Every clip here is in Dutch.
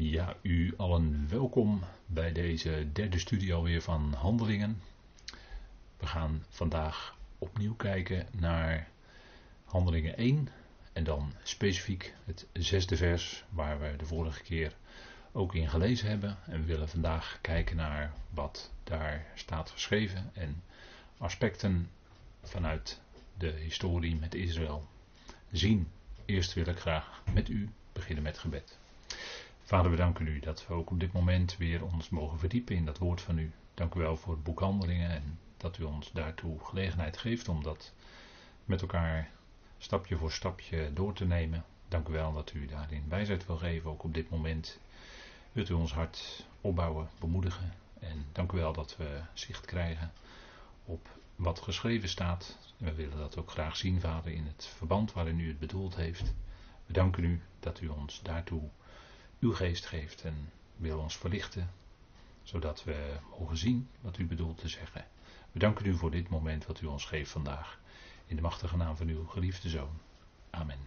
Ja, u allen welkom bij deze derde studie alweer van Handelingen. We gaan vandaag opnieuw kijken naar Handelingen 1 en dan specifiek het zesde vers waar we de vorige keer ook in gelezen hebben. En we willen vandaag kijken naar wat daar staat geschreven en aspecten vanuit de historie met Israël zien. Eerst wil ik graag met u beginnen met gebed. Vader, we danken u dat we ook op dit moment weer ons mogen verdiepen in dat woord van u. Dank u wel voor boekhandelingen en dat u ons daartoe gelegenheid geeft om dat met elkaar stapje voor stapje door te nemen. Dank u wel dat u daarin wijsheid wil geven, ook op dit moment. Wilt u ons hart opbouwen, bemoedigen en dank u wel dat we zicht krijgen op wat geschreven staat. We willen dat ook graag zien, Vader, in het verband waarin u het bedoeld heeft. We danken u dat u ons daartoe uw geest geeft en wil ons verlichten, zodat we mogen zien wat u bedoelt te zeggen. We danken u voor dit moment wat u ons geeft vandaag. In de machtige naam van uw geliefde zoon. Amen.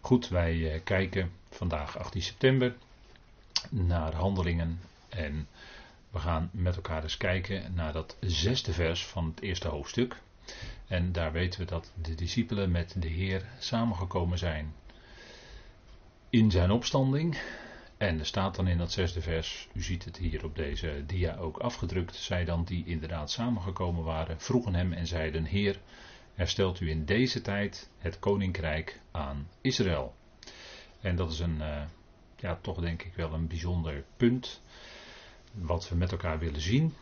Goed, wij eh, kijken vandaag 18 september naar handelingen en we gaan met elkaar eens kijken naar dat zesde vers van het eerste hoofdstuk. En daar weten we dat de discipelen met de Heer samengekomen zijn in zijn opstanding. En er staat dan in dat zesde vers, u ziet het hier op deze dia ook afgedrukt, zij dan die inderdaad samengekomen waren, vroegen hem en zeiden, Heer, herstelt u in deze tijd het koninkrijk aan Israël. En dat is een, uh, ja, toch denk ik wel een bijzonder punt, wat we met elkaar willen zien.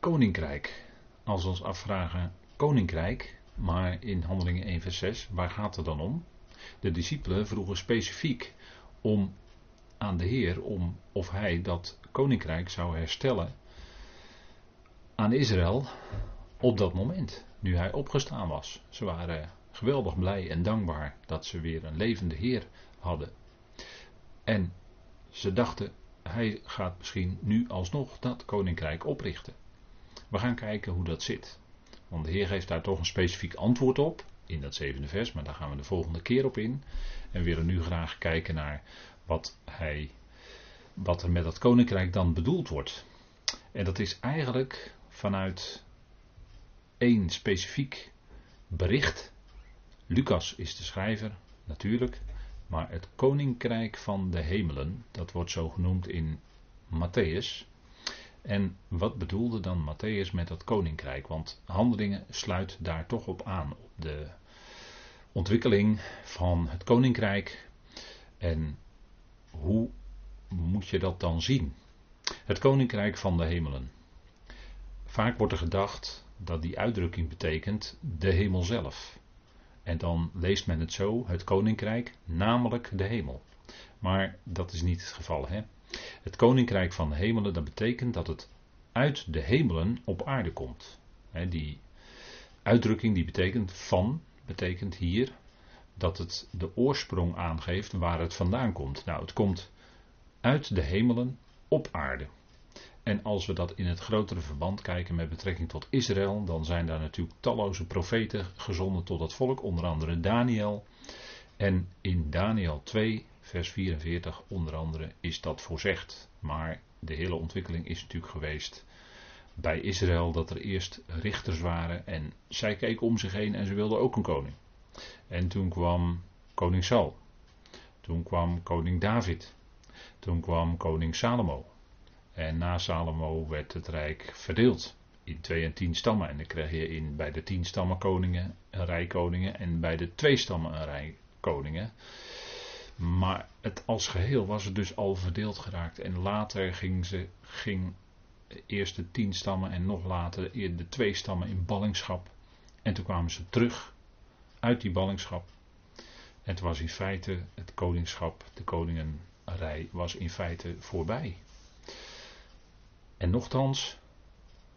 Koninkrijk. Als we ons afvragen, koninkrijk, maar in Handelingen 1 vers 6, waar gaat het dan om? De discipelen vroegen specifiek om aan de Heer om of hij dat koninkrijk zou herstellen aan Israël op dat moment, nu hij opgestaan was. Ze waren geweldig blij en dankbaar dat ze weer een levende Heer hadden. En ze dachten, hij gaat misschien nu alsnog dat koninkrijk oprichten. We gaan kijken hoe dat zit. Want de Heer geeft daar toch een specifiek antwoord op. In dat zevende vers, maar daar gaan we de volgende keer op in. En willen nu graag kijken naar wat, hij, wat er met dat koninkrijk dan bedoeld wordt. En dat is eigenlijk vanuit één specifiek bericht. Lucas is de schrijver, natuurlijk. Maar het koninkrijk van de hemelen, dat wordt zo genoemd in Matthäus. En wat bedoelde dan Matthäus met dat koninkrijk? Want handelingen sluit daar toch op aan, op de ontwikkeling van het koninkrijk. En hoe moet je dat dan zien? Het koninkrijk van de hemelen. Vaak wordt er gedacht dat die uitdrukking betekent de hemel zelf. En dan leest men het zo, het koninkrijk, namelijk de hemel. Maar dat is niet het geval. Hè? Het koninkrijk van de hemelen, dat betekent dat het uit de hemelen op aarde komt. die uitdrukking die betekent van, betekent hier dat het de oorsprong aangeeft waar het vandaan komt. Nou, het komt uit de hemelen op aarde. En als we dat in het grotere verband kijken met betrekking tot Israël, dan zijn daar natuurlijk talloze profeten gezonden tot het volk, onder andere Daniel. En in Daniel 2 vers 44 onder andere is dat voorzegd. Maar de hele ontwikkeling is natuurlijk geweest bij Israël dat er eerst richters waren en zij keken om zich heen en ze wilden ook een koning. En toen kwam koning Saul. Toen kwam koning David. Toen kwam koning Salomo. En na Salomo werd het rijk verdeeld in twee en tien stammen. En dan kreeg je in, bij de tien stammen koningen een rij koningen en bij de twee stammen een rij koningen. Maar het als geheel was het dus al verdeeld geraakt. En later ging, ze, ging eerst de tien stammen en nog later de twee stammen in ballingschap. En toen kwamen ze terug uit die ballingschap. Het was in feite het koningschap, de koningenrij was in feite voorbij. En nochtans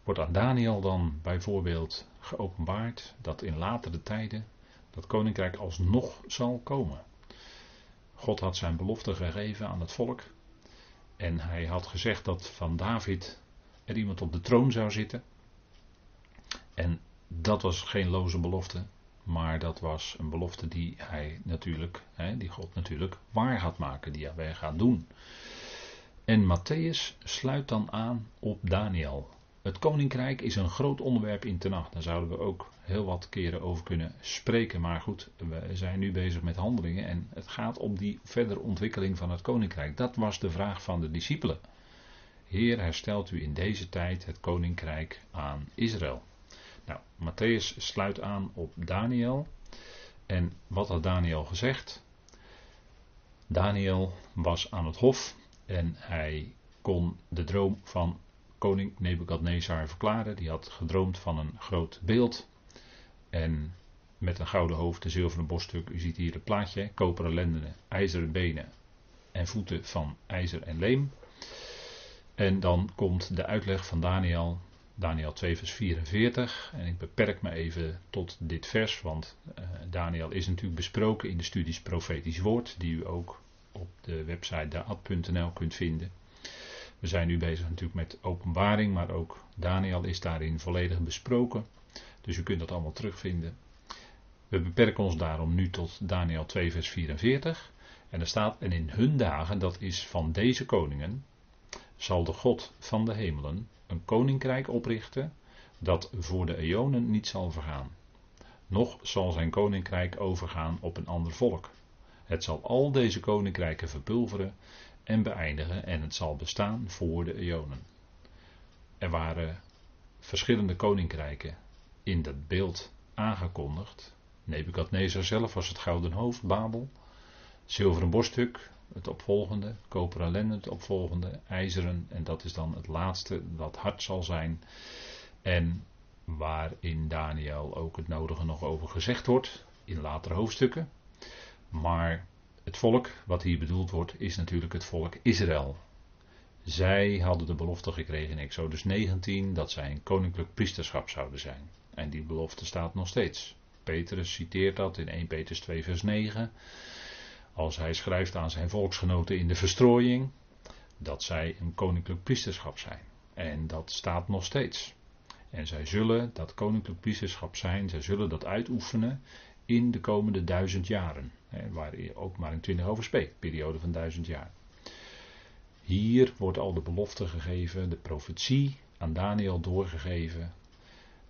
wordt aan Daniel dan bijvoorbeeld geopenbaard dat in latere tijden dat koninkrijk alsnog zal komen. God had zijn belofte gegeven aan het volk. En hij had gezegd dat van David er iemand op de troon zou zitten. En dat was geen loze belofte. maar dat was een belofte die hij natuurlijk, hè, die God natuurlijk waar gaat maken, die hij gaat doen. En Matthäus sluit dan aan op Daniel. Het koninkrijk is een groot onderwerp in Tenach. Daar zouden we ook heel wat keren over kunnen spreken. Maar goed, we zijn nu bezig met handelingen en het gaat om die verdere ontwikkeling van het koninkrijk. Dat was de vraag van de discipelen. Heer, herstelt u in deze tijd het koninkrijk aan Israël. Nou, Matthäus sluit aan op Daniel. En wat had Daniel gezegd? Daniel was aan het hof en hij kon de droom van koning Nebukadnezar verklaren. Die had gedroomd van een groot beeld. En met een gouden hoofd, een zilveren borststuk. U ziet hier het plaatje. Koperen lendenen, ijzeren benen en voeten van ijzer en leem. En dan komt de uitleg van Daniel, Daniel 2 vers 44. En ik beperk me even tot dit vers, want uh, Daniel is natuurlijk besproken in de studies Profetisch Woord, die u ook op de website daad.nl kunt vinden. We zijn nu bezig natuurlijk met openbaring, maar ook Daniel is daarin volledig besproken. Dus u kunt dat allemaal terugvinden. We beperken ons daarom nu tot Daniel 2 vers 44. En er staat, en in hun dagen, dat is van deze koningen, zal de God van de hemelen een koninkrijk oprichten dat voor de eonen niet zal vergaan. Nog zal zijn koninkrijk overgaan op een ander volk. Het zal al deze koninkrijken verpulveren en beëindigen en het zal bestaan voor de eonen. Er waren verschillende koninkrijken in dat beeld aangekondigd. Nebukadnezar zelf was het gouden hoofd, Babel. Zilveren borststuk, het opvolgende. Koperen lenden, het opvolgende. IJzeren, en dat is dan het laatste, dat hard zal zijn. En waarin Daniel ook het nodige nog over gezegd wordt, in latere hoofdstukken. Maar het volk wat hier bedoeld wordt is natuurlijk het volk Israël. Zij hadden de belofte gekregen in Exodus 19 dat zij een koninklijk priesterschap zouden zijn. En die belofte staat nog steeds. Petrus citeert dat in 1 Petrus 2 vers 9. Als hij schrijft aan zijn volksgenoten in de verstrooiing dat zij een koninklijk priesterschap zijn. En dat staat nog steeds. En zij zullen dat koninklijk priesterschap zijn, zij zullen dat uitoefenen in de komende duizend jaren. Waar je ook maar in 20 over spreekt, periode van duizend jaar. Hier wordt al de belofte gegeven, de profetie aan Daniel doorgegeven,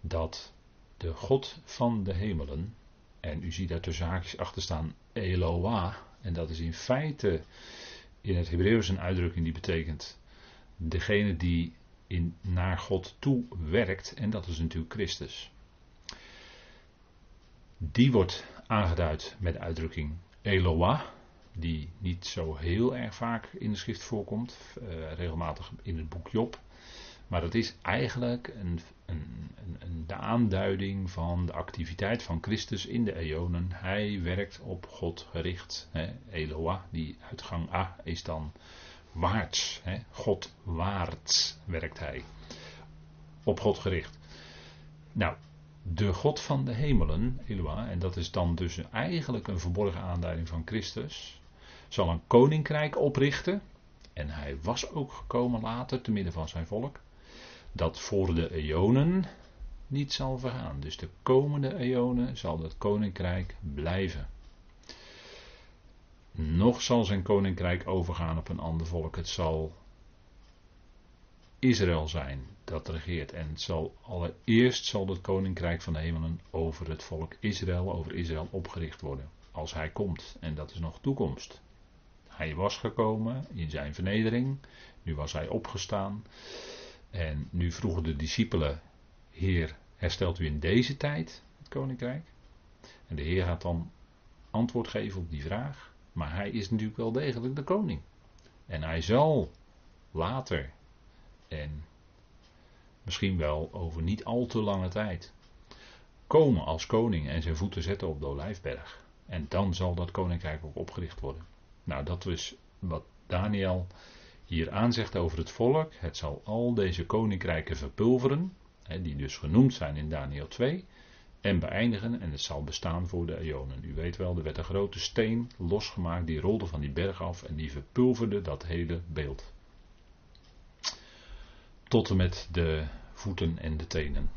dat de God van de hemelen, en u ziet daar tussen haakjes achter staan Eloah, en dat is in feite in het Hebreeuws een uitdrukking die betekent degene die in, naar God toe werkt, en dat is natuurlijk Christus. Die wordt aangeduid met de uitdrukking Eloah, die niet zo heel erg vaak in de schrift voorkomt, uh, regelmatig in het boek Job. Maar dat is eigenlijk een, een, een, de aanduiding van de activiteit van Christus in de eonen. Hij werkt op God gericht. Hè. Eloah, die uitgang A is dan waarts. Hè. God waarts werkt hij. Op God gericht. Nou, de God van de hemelen, Eloah, en dat is dan dus eigenlijk een verborgen aanduiding van Christus, zal een koninkrijk oprichten. En hij was ook gekomen later te midden van zijn volk. Dat voor de eonen niet zal vergaan. Dus de komende eonen zal dat koninkrijk blijven. Nog zal zijn koninkrijk overgaan op een ander volk. Het zal Israël zijn dat regeert. En zal allereerst zal het koninkrijk van de hemelen over het volk Israël, over Israël opgericht worden. Als hij komt. En dat is nog toekomst. Hij was gekomen in zijn vernedering. Nu was hij opgestaan. En nu vroegen de discipelen: Heer, herstelt u in deze tijd het koninkrijk? En de Heer gaat dan antwoord geven op die vraag. Maar hij is natuurlijk wel degelijk de koning. En hij zal later en misschien wel over niet al te lange tijd komen als koning en zijn voeten zetten op de Olijfberg. En dan zal dat koninkrijk ook opgericht worden. Nou, dat is wat Daniel hier aanzegt over het volk. Het zal al deze koninkrijken verpulveren, die dus genoemd zijn in Daniel 2, en beëindigen en het zal bestaan voor de eonen. U weet wel, er werd een grote steen losgemaakt, die rolde van die berg af en die verpulverde dat hele beeld tot en met de voeten en de tenen.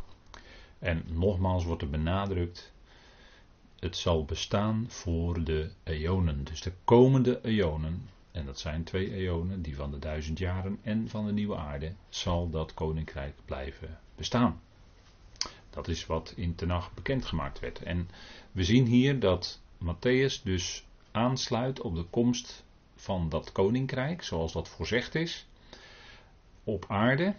En nogmaals wordt er benadrukt het zal bestaan voor de eonen. Dus de komende eonen, en dat zijn twee eonen, die van de duizend jaren en van de nieuwe aarde, zal dat koninkrijk blijven bestaan. Dat is wat in Tenach bekendgemaakt werd. En we zien hier dat Matthäus dus aansluit op de komst van dat koninkrijk, zoals dat voorzegd is, op aarde,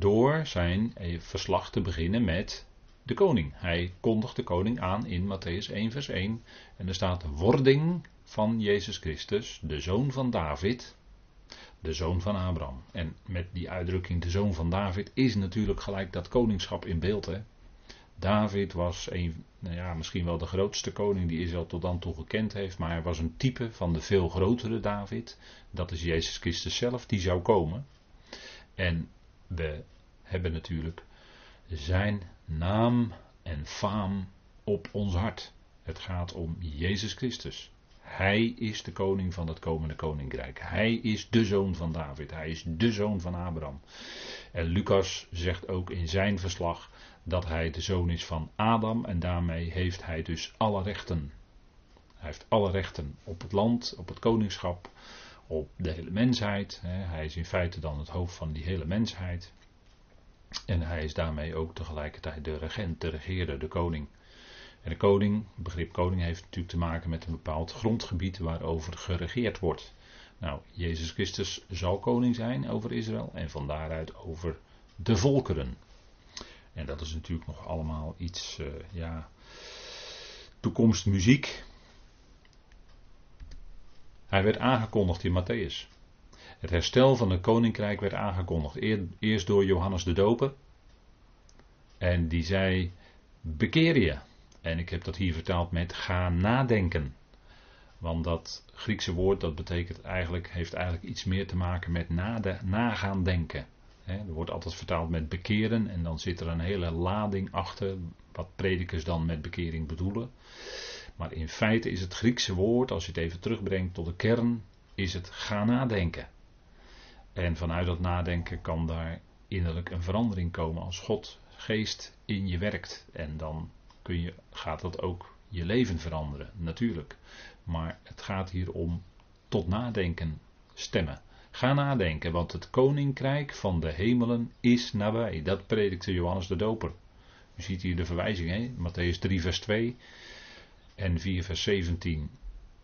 door zijn verslag te beginnen met de koning. Hij kondigt de koning aan in Matthäus 1, vers 1. En er staat wording van Jezus Christus, de zoon van David, de zoon van Abraham. En met die uitdrukking de zoon van David is natuurlijk gelijk dat koningschap in beeld. Hè? David was een, nou ja, misschien wel de grootste koning die Israël tot dan toe gekend heeft, maar hij was een type van de veel grotere David. Dat is Jezus Christus zelf, die zou komen. En we hebben natuurlijk zijn naam en faam op ons hart. Het gaat om Jezus Christus. Hij is de koning van het komende koninkrijk. Hij is de zoon van David. Hij is de zoon van Abraham. En Lucas zegt ook in zijn verslag dat hij de zoon is van Adam en daarmee heeft hij dus alle rechten. Hij heeft alle rechten op het land, op het koningschap, op de hele mensheid. Hij is in feite dan het hoofd van die hele mensheid. En hij is daarmee ook tegelijkertijd de regent, de regeerder, de koning. En de koning, het begrip koning heeft natuurlijk te maken met een bepaald grondgebied waarover geregeerd wordt. Nou, Jezus Christus zal koning zijn over Israël en van daaruit over de volkeren. En dat is natuurlijk nog allemaal iets, uh, ja, toekomstmuziek. Hij werd aangekondigd in Matthäus. Het herstel van het koninkrijk werd aangekondigd. Eerst door Johannes de Doper. En die zei: Bekeer je. En ik heb dat hier vertaald met ga nadenken. Want dat Griekse woord dat betekent eigenlijk, heeft eigenlijk iets meer te maken met nagaan denken. er wordt altijd vertaald met bekeren en dan zit er een hele lading achter wat predikers dan met bekering bedoelen. Maar in feite is het Griekse woord, als je het even terugbrengt tot de kern, is het ga nadenken. En vanuit dat nadenken kan daar innerlijk een verandering komen als God geest in je werkt. En dan kun je, gaat dat ook je leven veranderen, natuurlijk. Maar het gaat hier om tot nadenken stemmen. Ga nadenken, want het koninkrijk van de hemelen is nabij. Dat predikte Johannes de Doper. U ziet hier de verwijzing, hè? Matthäus 3, vers 2 en 4, vers 17.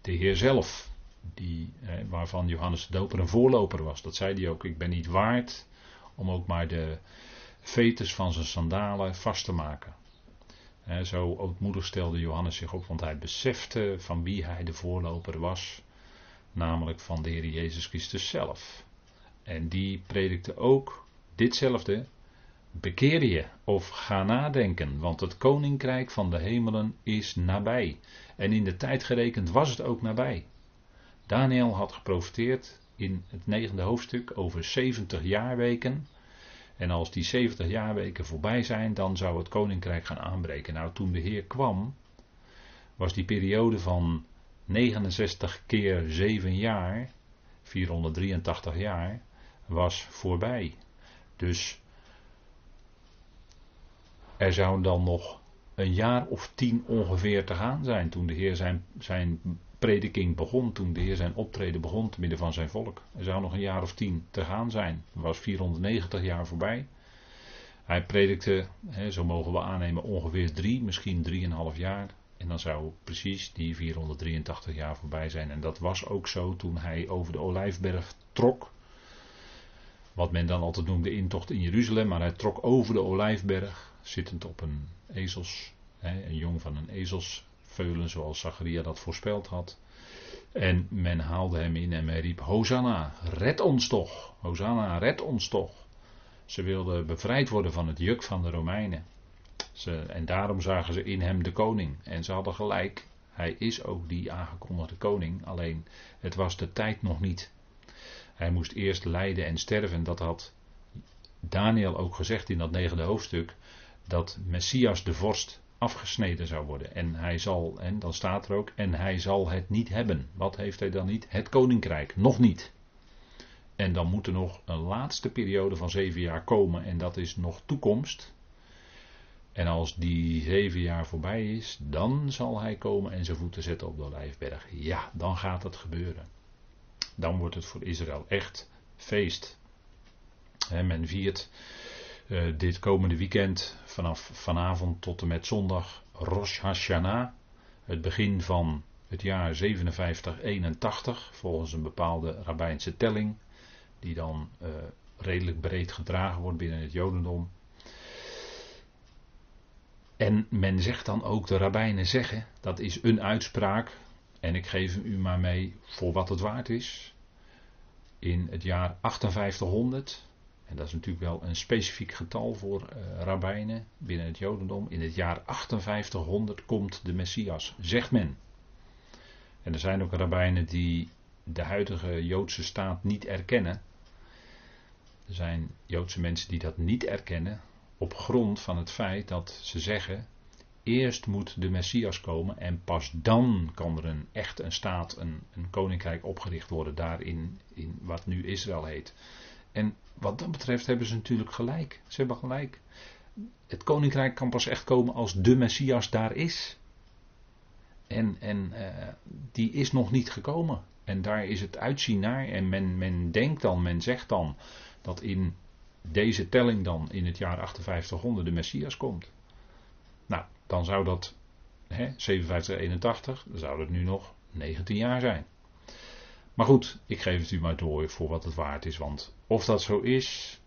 De Heer zelf, die, hè, waarvan Johannes de Doper een voorloper was. Dat zei hij ook. Ik ben niet waard om ook maar de vetus van zijn sandalen vast te maken. zo ootmoedig stelde Johannes zich op, want hij besefte van wie hij de voorloper was, namelijk van de Heer Jezus Christus zelf. En die predikte ook ditzelfde, bekeer je of ga nadenken, want het koninkrijk van de hemelen is nabij. En in de tijd gerekend was het ook nabij. Daniel had geprofiteerd in het negende hoofdstuk over 70 jaarweken. En als die 70 jaarweken voorbij zijn, dan zou het koninkrijk gaan aanbreken. Nou, toen de Heer kwam, was die periode van 69 keer 7 jaar, 483 jaar, was voorbij. Dus er zou dan nog een jaar of tien ongeveer te gaan zijn toen de Heer zijn, zijn prediking begon, toen de Heer zijn optreden begon te midden van zijn volk. Er zou nog een jaar of tien te gaan zijn. Er was 490 jaar voorbij. Hij predikte, hè, zo mogen we aannemen, ongeveer drie, misschien drieënhalf jaar. En dan zou precies die 483 jaar voorbij zijn. En dat was ook zo toen hij over de Olijfberg trok. Wat men dan altijd noemde intocht in Jeruzalem. Maar hij trok over de Olijfberg, zittend op een ezels, een jong van een ezels veulen zoals Zacharia dat voorspeld had. En men haalde hem in en men riep: Hosanna, red ons toch! Hosanna, red ons toch! Ze wilden bevrijd worden van het juk van de Romeinen. Ze, en daarom zagen ze in hem de koning. En ze hadden gelijk, hij is ook die aangekondigde koning, alleen het was de tijd nog niet. Hij moest eerst lijden en sterven. Dat had Daniel ook gezegd in dat negende hoofdstuk. Dat Messias de vorst afgesneden zou worden. En hij zal, en dan staat er ook, en hij zal het niet hebben. Wat heeft hij dan niet? Het koninkrijk, nog niet. En dan moet er nog een laatste periode van zeven jaar komen, en dat is nog toekomst. En als die zeven jaar voorbij is, dan zal hij komen en zijn voeten zetten op de olijfberg. Ja, dan gaat het gebeuren. Dan wordt het voor Israël echt feest. men viert uh, dit komende weekend vanaf vanavond tot en met zondag Rosh Hashanah. Het begin van het jaar 5781 volgens een bepaalde rabbijnse telling. Die dan uh, redelijk breed gedragen wordt binnen het Jodendom. En men zegt dan ook, de rabbijnen zeggen, dat is een uitspraak. En ik geef hem u maar mee voor wat het waard is. In het jaar 5800, en dat is natuurlijk wel een specifiek getal voor uh, rabbijnen binnen het Jodendom. In het jaar 5800 komt de Messias, zegt men. En er zijn ook rabbijnen die de huidige Joodse staat niet erkennen. Er zijn Joodse mensen die dat niet erkennen op grond van het feit dat ze zeggen: eerst moet de Messias komen en pas dan kan er een echt een staat, een, een koninkrijk opgericht worden daarin, in wat nu Israël heet. En wat dat betreft hebben ze natuurlijk gelijk. Ze hebben gelijk. Het koninkrijk kan pas echt komen als de Messias daar is. En, en uh, die is nog niet gekomen. En daar is het uitzien naar. En men, men denkt dan, men zegt dan dat in deze telling dan in het jaar 5800 de Messias komt. Nou, dan zou dat hè, 5781, dan zou dat nu nog 19 jaar zijn. Maar goed, ik geef het u maar door voor wat het waard is, want of dat zo is.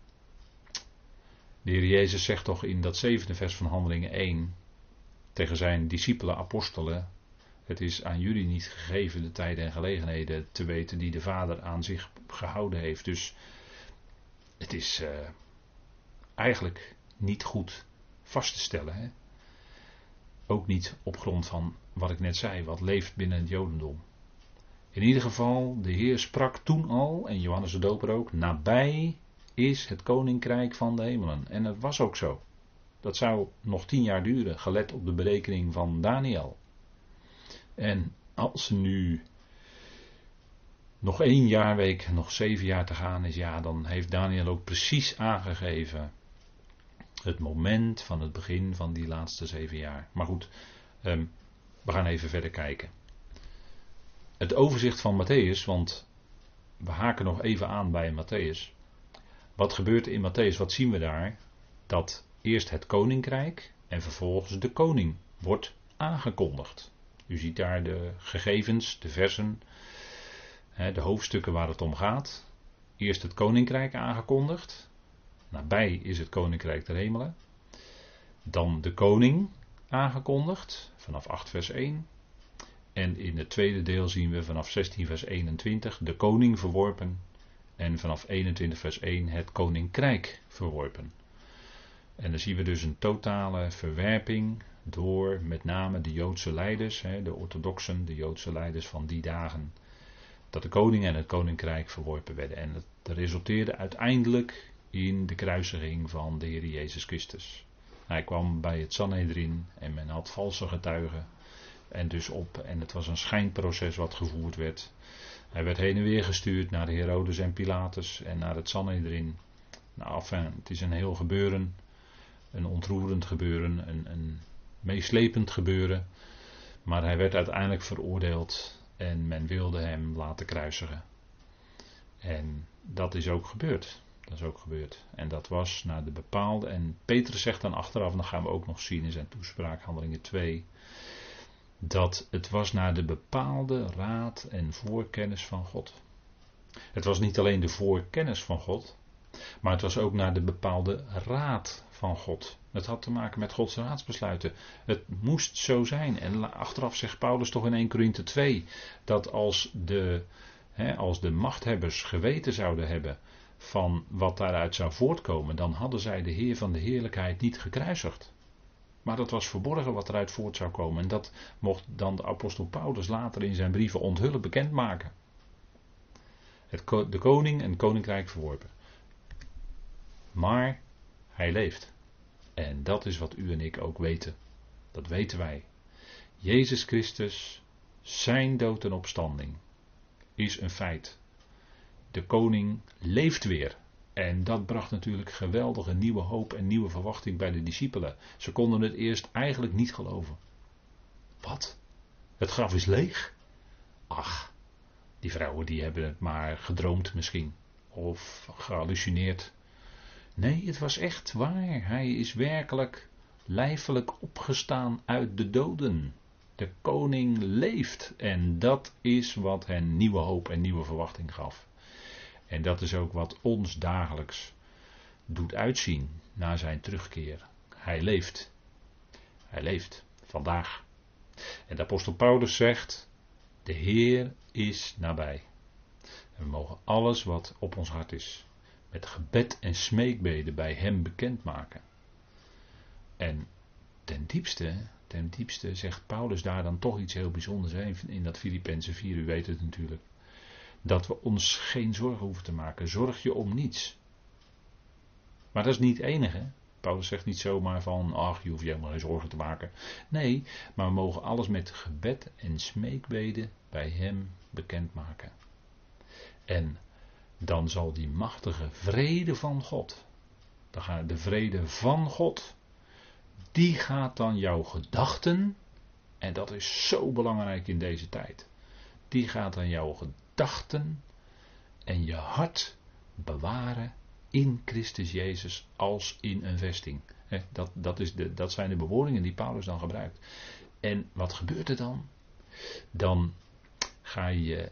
De Heer Jezus zegt toch in dat zevende vers van Handelingen 1 tegen zijn discipelen, apostelen: Het is aan jullie niet gegeven de tijden en gelegenheden te weten die de Vader aan zich gehouden heeft. Dus het is uh, eigenlijk niet goed vast te stellen. Hè? Ook niet op grond van wat ik net zei, wat leeft binnen het Jodendom. In ieder geval, de Heer sprak toen al, en Johannes de Doper ook, nabij is het koninkrijk van de hemelen. En het was ook zo. Dat zou nog tien jaar duren, gelet op de berekening van Daniel. En als nu nog één jaarweek, nog zeven jaar te gaan is, ja, dan heeft Daniel ook precies aangegeven het moment van het begin van die laatste zeven jaar. Maar goed, ehm, we gaan even verder kijken. Het overzicht van Matthäus, want we haken nog even aan bij Matthäus. Wat gebeurt er in Matthäus? Wat zien we daar? Dat eerst het koninkrijk en vervolgens de koning wordt aangekondigd. U ziet daar de gegevens, de versen de hoofdstukken waar het om gaat. Eerst het koninkrijk aangekondigd. Nabij is het koninkrijk der hemelen. Dan de koning aangekondigd, vanaf 8 vers 1. En in het tweede deel zien we vanaf 16 vers 21 de koning verworpen. En vanaf 21 vers 1 het koninkrijk verworpen. En dan zien we dus een totale verwerping door met name de Joodse leiders, de orthodoxen, de Joodse leiders van die dagen dat de koning en het koninkrijk verworpen werden. En dat resulteerde uiteindelijk in de kruisiging van de Heer Jezus Christus. Hij kwam bij het Sanhedrin en men had valse getuigen. En dus op, en het was een schijnproces wat gevoerd werd. Hij werd heen en weer gestuurd naar de Herodes en Pilatus en naar het Sanhedrin. Nou, enfin, het is een heel gebeuren. Een ontroerend gebeuren, een, een meeslepend gebeuren. Maar hij werd uiteindelijk veroordeeld en men wilde hem laten kruisigen. En dat is ook gebeurd. Dat is ook gebeurd. En dat was naar de bepaalde. En Petrus zegt dan achteraf, en dat gaan we ook nog zien in zijn toespraak, handelingen 2. Dat het was naar de bepaalde raad en voorkennis van God. Het was niet alleen de voorkennis van God, maar het was ook naar de bepaalde raad van God. Het had te maken met Gods raadsbesluiten. Het moest zo zijn. En achteraf zegt Paulus toch in 1 Korinthe 2 dat als de, hè, als de machthebbers geweten zouden hebben van wat daaruit zou voortkomen, dan hadden zij de Heer van de Heerlijkheid niet gekruisigd. Maar dat was verborgen wat eruit voort zou komen. En dat mocht dan de apostel Paulus later in zijn brieven onthullen bekendmaken. Het, de koning en koninkrijk verworpen. Maar hij leeft. En dat is wat u en ik ook weten. Dat weten wij. Jezus Christus, zijn dood en opstanding, is een feit. De koning leeft weer. En dat bracht natuurlijk geweldige nieuwe hoop en nieuwe verwachting bij de discipelen. Ze konden het eerst eigenlijk niet geloven. Wat? Het graf is leeg? Ach, die vrouwen die hebben het maar gedroomd misschien. Of gehallucineerd. Nee, het was echt waar. Hij is werkelijk lijfelijk opgestaan uit de doden. De koning leeft. En dat is wat hen nieuwe hoop en nieuwe verwachting gaf. En dat is ook wat ons dagelijks doet uitzien na zijn terugkeer. Hij leeft. Hij leeft vandaag. En de apostel Paulus zegt: De Heer is nabij. We mogen alles wat op ons hart is, met gebed en smeekbeden bij Hem bekendmaken. En ten diepste, ten diepste zegt Paulus daar dan toch iets heel bijzonders in dat Filippenzen 4, u weet het natuurlijk. Dat we ons geen zorgen hoeven te maken. Zorg je om niets. Maar dat is niet het enige. Paulus zegt niet zomaar van, ach, je hoeft je helemaal geen zorgen te maken. Nee, maar we mogen alles met gebed en smeekbeden bij Hem bekendmaken. En dan zal die machtige vrede van God, de vrede van God, die gaat dan jouw gedachten, en dat is zo belangrijk in deze tijd, die gaat dan jouw gedachten en je hart bewaren in Christus Jezus als in een vesting. Dat, dat, is de, dat zijn de bewoordingen die Paulus dan gebruikt. En wat gebeurt er dan? Dan ga je,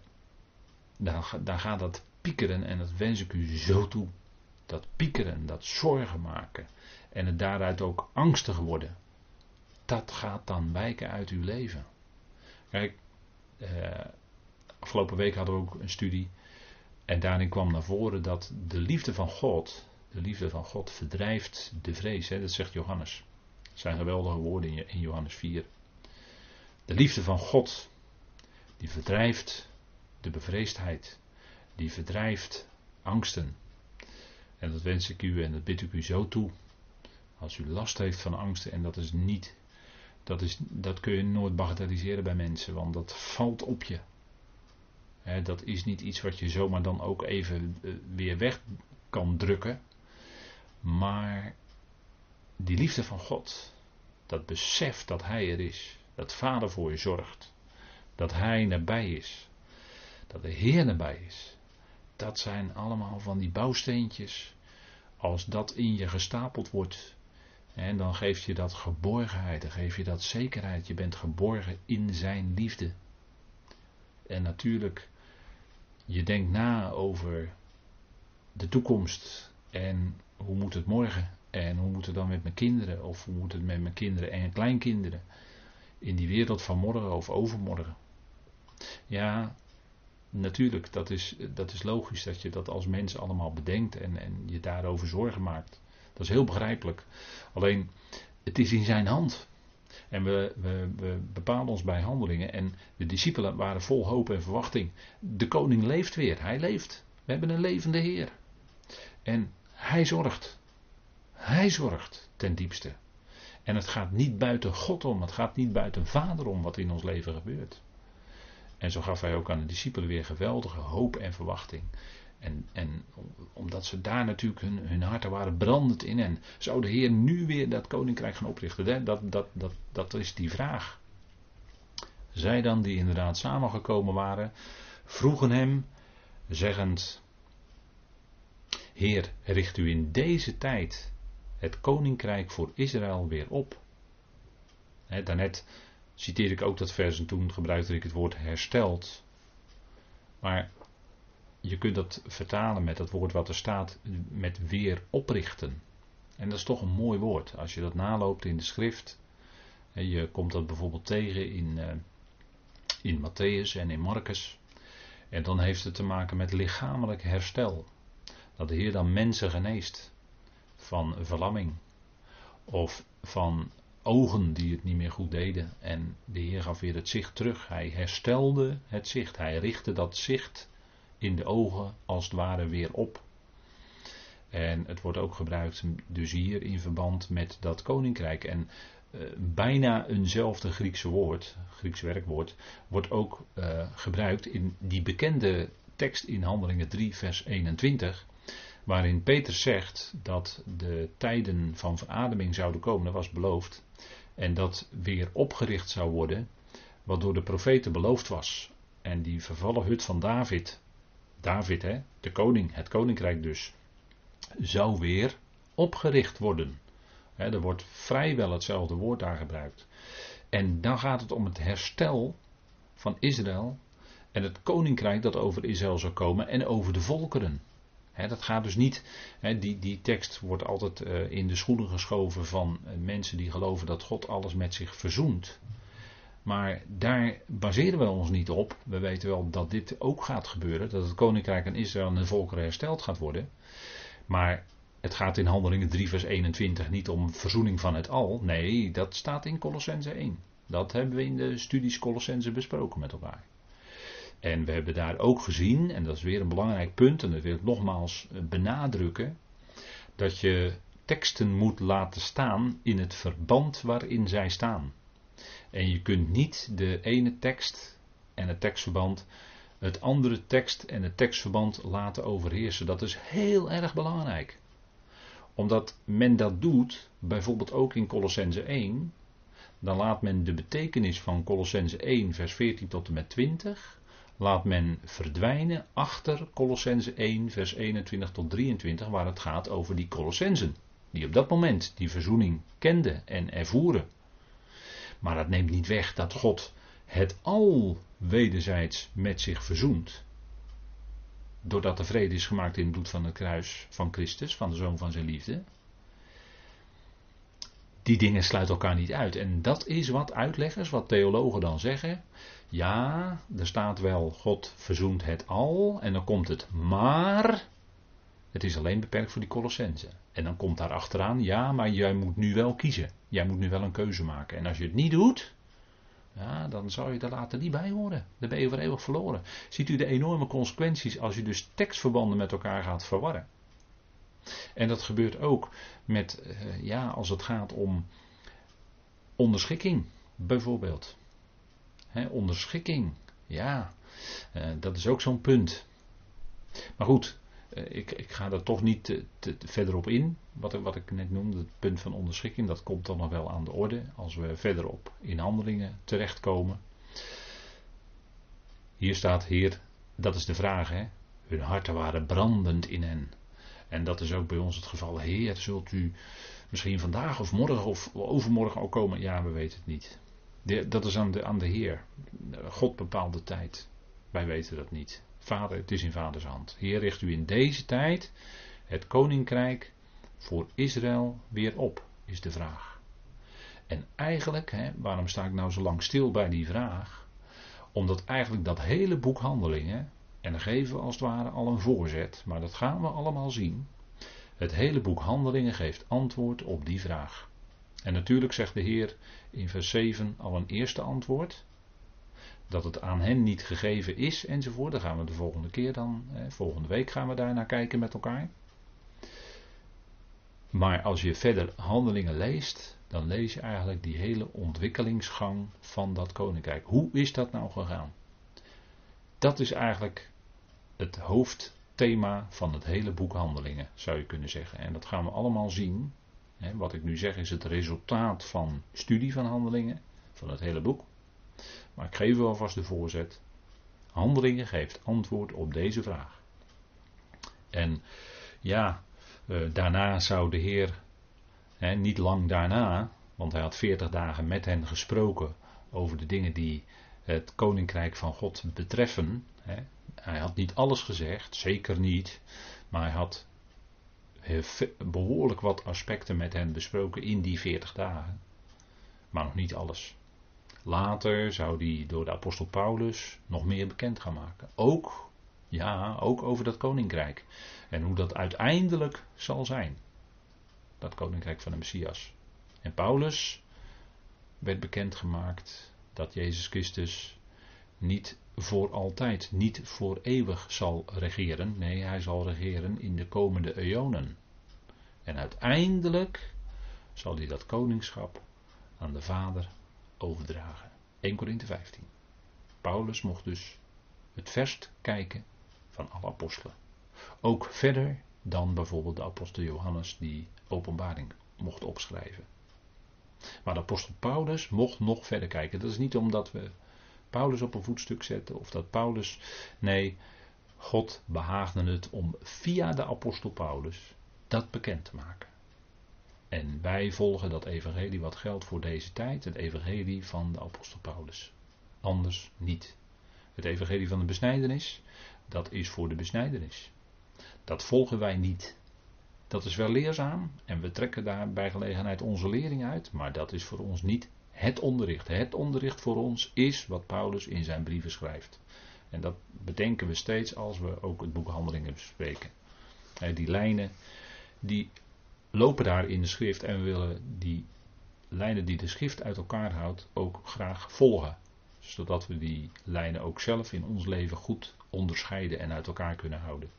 dan, dan gaat dat piekeren en dat wens ik u zo toe. Dat piekeren, dat zorgen maken en het daaruit ook angstig worden. Dat gaat dan wijken uit uw leven. Kijk, eh, afgelopen week hadden we ook een studie en daarin kwam naar voren dat de liefde van God, de liefde van God verdrijft de vrees. Hè? Dat zegt Johannes. Dat zijn geweldige woorden in Johannes 4. De liefde van God, die verdrijft de bevreesdheid. Die verdrijft angsten. En dat wens ik u en dat bid ik u zo toe. Als u last heeft van angsten, en dat is niet, dat, is, dat kun je nooit bagatelliseren bij mensen, want dat valt op je dat is niet iets wat je zomaar dan ook even eh, weer weg kan drukken. Maar die liefde van God, dat besef dat Hij er is, dat Vader voor je zorgt, dat Hij nabij is, dat de Heer nabij is, dat zijn allemaal van die bouwsteentjes. Als dat in je gestapeld wordt, en dan geeft je dat geborgenheid, dan geeft je dat zekerheid. Je bent geborgen in Zijn liefde. En natuurlijk je denkt na over de toekomst en hoe moet het morgen en hoe moet het dan met mijn kinderen of hoe moet het met mijn kinderen en kleinkinderen in die wereld van morgen of overmorgen. Ja, natuurlijk, dat is, dat is logisch dat je dat als mens allemaal bedenkt en, en je daarover zorgen maakt. Dat is heel begrijpelijk. Alleen, het is in zijn hand. En we, we, bepalen ons bij handelingen. En de discipelen waren vol hoop en verwachting. De koning leeft weer. Hij leeft. We hebben een levende Heer. En hij zorgt. Hij zorgt ten diepste. En het gaat niet buiten God om. Het gaat niet buiten Vader om wat in ons leven gebeurt. En zo gaf hij ook aan de discipelen weer geweldige hoop en verwachting. En, en omdat ze daar natuurlijk hun, hun harten waren brandend in. En zou de Heer nu weer dat koninkrijk gaan oprichten? Dat, dat, dat, dat is die vraag. Zij dan, die inderdaad samengekomen waren, vroegen hem, zeggend: Heer, richt u in deze tijd het koninkrijk voor Israël weer op. He, daarnet citeer ik ook dat vers en toen gebruikte ik het woord hersteld. Maar je kunt dat vertalen met het woord wat er staat, met weer oprichten. En dat is toch een mooi woord. Als je dat naloopt in de schrift. Je komt dat bijvoorbeeld tegen in, uh, in Matthäus en in Marcus. En dan heeft het te maken met lichamelijk herstel. Dat de Heer dan mensen geneest van verlamming. Of van ogen die het niet meer goed deden. En de Heer gaf weer het zicht terug. Hij herstelde het zicht. Hij richtte dat zicht in de ogen als het ware weer op. En het wordt ook gebruikt dus hier in verband met dat koninkrijk. En uh, bijna eenzelfde Griekse woord, Grieks werkwoord, wordt ook uh, gebruikt in die bekende tekst in Handelingen 3, vers 21. waarin Peter zegt dat de tijden van verademing zouden komen, dat was beloofd, en dat weer opgericht zou worden, wat door de profeten beloofd was. En die vervallen hut van David, David hè, de koning, het koninkrijk dus, zou weer opgericht worden. er wordt vrijwel hetzelfde woord daar gebruikt. En dan gaat het om het herstel van Israël en het koninkrijk dat over Israël zou komen en over de volkeren. dat gaat dus niet, die, die tekst wordt altijd eh, in de schoenen geschoven van eh, mensen die geloven dat God alles met zich verzoent. Maar daar baseren we ons niet op. We weten wel dat dit ook gaat gebeuren, dat het koninkrijk aan Israël en de volkeren hersteld gaat worden. Maar het gaat in Handelingen 3 vers 21 niet om verzoening van het al. Nee, dat staat in Colossense 1. Dat hebben we in de studies Colossense besproken met elkaar. En we hebben daar ook gezien, en dat is weer een belangrijk punt, en dat wil ik nogmaals eh, benadrukken, dat je teksten moet laten staan in het verband waarin zij staan. En je kunt niet de ene tekst en het tekstverband het andere tekst en het tekstverband laten overheersen. Dat is heel erg belangrijk. Omdat men dat doet, bijvoorbeeld ook in Colossense 1, dan laat men de betekenis van Colossense 1, vers 14 tot en met 20, laat men verdwijnen achter Colossense 1, vers 21 tot 23, waar het gaat over die Colossensen, die op dat moment die verzoening kenden en ervoeren. Maar dat neemt niet weg dat God het al wederzijds met zich verzoent. Doordat de vrede is gemaakt in het bloed van het kruis van Christus, van de zoon van zijn liefde. Die dingen sluiten elkaar niet uit. En dat is wat uitleggers, wat theologen dan zeggen. Ja, er staat wel, God verzoent het al. En dan komt het maar. Het is alleen beperkt voor die Colossense. En dan komt daar achteraan, ja, maar jij moet nu wel kiezen. Jij moet nu wel een keuze maken. En als je het niet doet, ja, dan zou je er later niet bij horen. Dan ben je voor eeuwig verloren. Ziet u de enorme consequenties als je dus tekstverbanden met elkaar gaat verwarren. En dat gebeurt ook met, eh, ja, als het gaat om onderschikking, bijvoorbeeld. onderschikking, ja, eh, dat is ook zo'n punt. Maar goed, ik, ik, ga er toch niet te, verder op in. Wat, wat, ik net noemde, het punt van onderschikking, dat komt dan nog wel aan de orde als we verderop in handelingen terechtkomen. Hier staat, Heer, dat is de vraag, hè? hun harten waren brandend in hen. En dat is ook bij ons het geval. Heer, zult u misschien vandaag of morgen of overmorgen ook komen? Ja, we weten het niet. dat is aan de, aan de Heer. God bepaalt de tijd. Wij weten dat niet. Vader, het is in vaders hand. Heer, richt u in deze tijd het koninkrijk voor Israël weer op, is de vraag. En eigenlijk, hè, waarom sta ik nou zo lang stil bij die vraag? Omdat eigenlijk dat hele boek Handelingen, en dan geven we als het ware al een voorzet, maar dat gaan we allemaal zien. Het hele boek Handelingen geeft antwoord op die vraag. En natuurlijk zegt de Heer in vers 7 al een eerste antwoord dat het aan hen niet gegeven is enzovoort. Daar gaan we de volgende keer dan, hè, volgende week gaan we daar naar kijken met elkaar. Maar als je verder handelingen leest, dan lees je eigenlijk die hele ontwikkelingsgang van dat koninkrijk. Hoe is dat nou gegaan? Dat is eigenlijk het hoofdthema van het hele boek Handelingen, zou je kunnen zeggen. En dat gaan we allemaal zien. Wat ik nu zeg is het resultaat van studie van handelingen, van het hele boek. Maar ik geef u alvast de voorzet. Handelingen geeft antwoord op deze vraag. En ja, eh, daarna zou de Heer, hè, niet lang daarna, want hij had veertig dagen met hen gesproken over de dingen die het koninkrijk van God betreffen. Hè. Hij had niet alles gezegd, zeker niet, maar hij had behoorlijk wat aspecten met hen besproken in die veertig dagen. Maar nog niet alles. Later zou die door de apostel Paulus nog meer bekend gaan maken. Ook, ja, ook over dat koninkrijk. En hoe dat uiteindelijk zal zijn. Dat koninkrijk van de Messias. En Paulus werd bekendgemaakt dat Jezus Christus niet voor altijd, niet voor eeuwig zal regeren. Nee, hij zal regeren in de komende eonen. En uiteindelijk zal hij dat koningschap aan de Vader overdragen. 1 Korinthe 15. Paulus mocht dus het verst kijken van alle apostelen. Ook verder dan bijvoorbeeld de apostel Johannes die openbaring mocht opschrijven. Maar de apostel Paulus mocht nog verder kijken. Dat is niet omdat we Paulus op een voetstuk zetten of dat Paulus. Nee, God behaagde het om via de apostel Paulus dat bekend te maken. En wij volgen dat evangelie wat geldt voor deze tijd, het evangelie van de apostel Paulus. Anders niet. Het evangelie van de besnijdenis, dat is voor de besnijdenis. Dat volgen wij niet. Dat is wel leerzaam en we trekken daar bij gelegenheid onze lering uit, maar dat is voor ons niet het onderricht. Het onderricht voor ons is wat Paulus in zijn brieven schrijft. En dat bedenken we steeds als we ook het boek Handelingen bespreken. Die lijnen, die lopen daar in de schrift en we willen die lijnen die de schrift uit elkaar houdt ook graag volgen. Zodat we die lijnen ook zelf in ons leven goed onderscheiden en uit elkaar kunnen houden.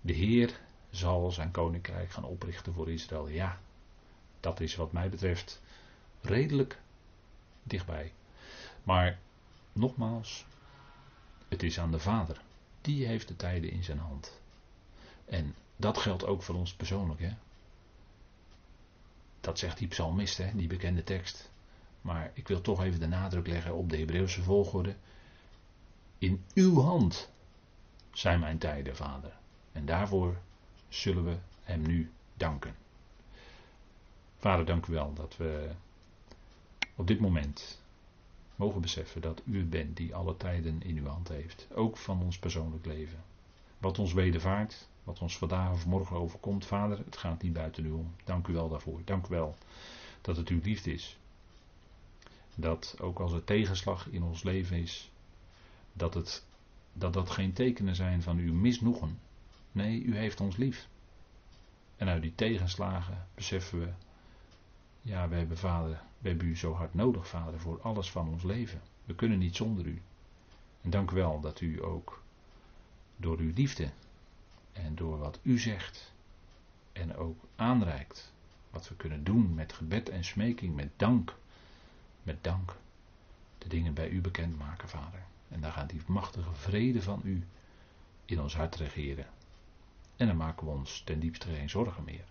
De Heer zal zijn koninkrijk gaan oprichten voor Israël. Ja, dat is wat mij betreft redelijk dichtbij. Maar nogmaals, het is aan de Vader. Die heeft de tijden in zijn hand. En dat geldt ook voor ons persoonlijk. Hè? Dat zegt die psalmist, hè, die bekende tekst. Maar ik wil toch even de nadruk leggen op de Hebreeuwse volgorde. In uw hand zijn mijn tijden, Vader. En daarvoor zullen we Hem nu danken. Vader, dank u wel dat we op dit moment mogen beseffen dat u bent die alle tijden in uw hand heeft. Ook van ons persoonlijk leven. Wat ons wedervaart, wat ons vandaag of morgen overkomt, Vader, het gaat niet buiten u om. Dank u wel daarvoor. Dank u wel dat het uw liefde is. Dat ook als er tegenslag in ons leven is, dat, het, dat dat geen tekenen zijn van uw misnoegen. Nee, u heeft ons lief. En uit die tegenslagen beseffen we, ja, we hebben vader, we hebben u zo hard nodig, vader, voor alles van ons leven. We kunnen niet zonder u. En dank u wel dat u ook door uw liefde en door wat u zegt en ook aanreikt wat we kunnen doen met gebed en smeking, met dank, met dank, de dingen bij u bekendmaken, vader. En dan gaat die machtige vrede van u in ons hart regeren. En dan maken we ons ten diepste geen zorgen meer.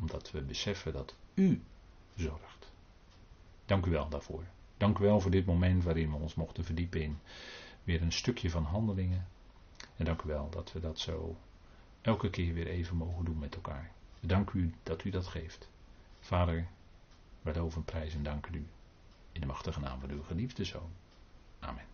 Omdat we beseffen dat u zorgt. Dank u wel daarvoor. Dank u wel voor dit moment waarin we ons mochten verdiepen in weer een stukje van handelingen. En dank u wel dat we dat zo elke keer weer even mogen doen met elkaar. Dank u dat u dat geeft. Vader, wij loven, prijs en danken u. In de machtige naam van uw geliefde zoon. Amen.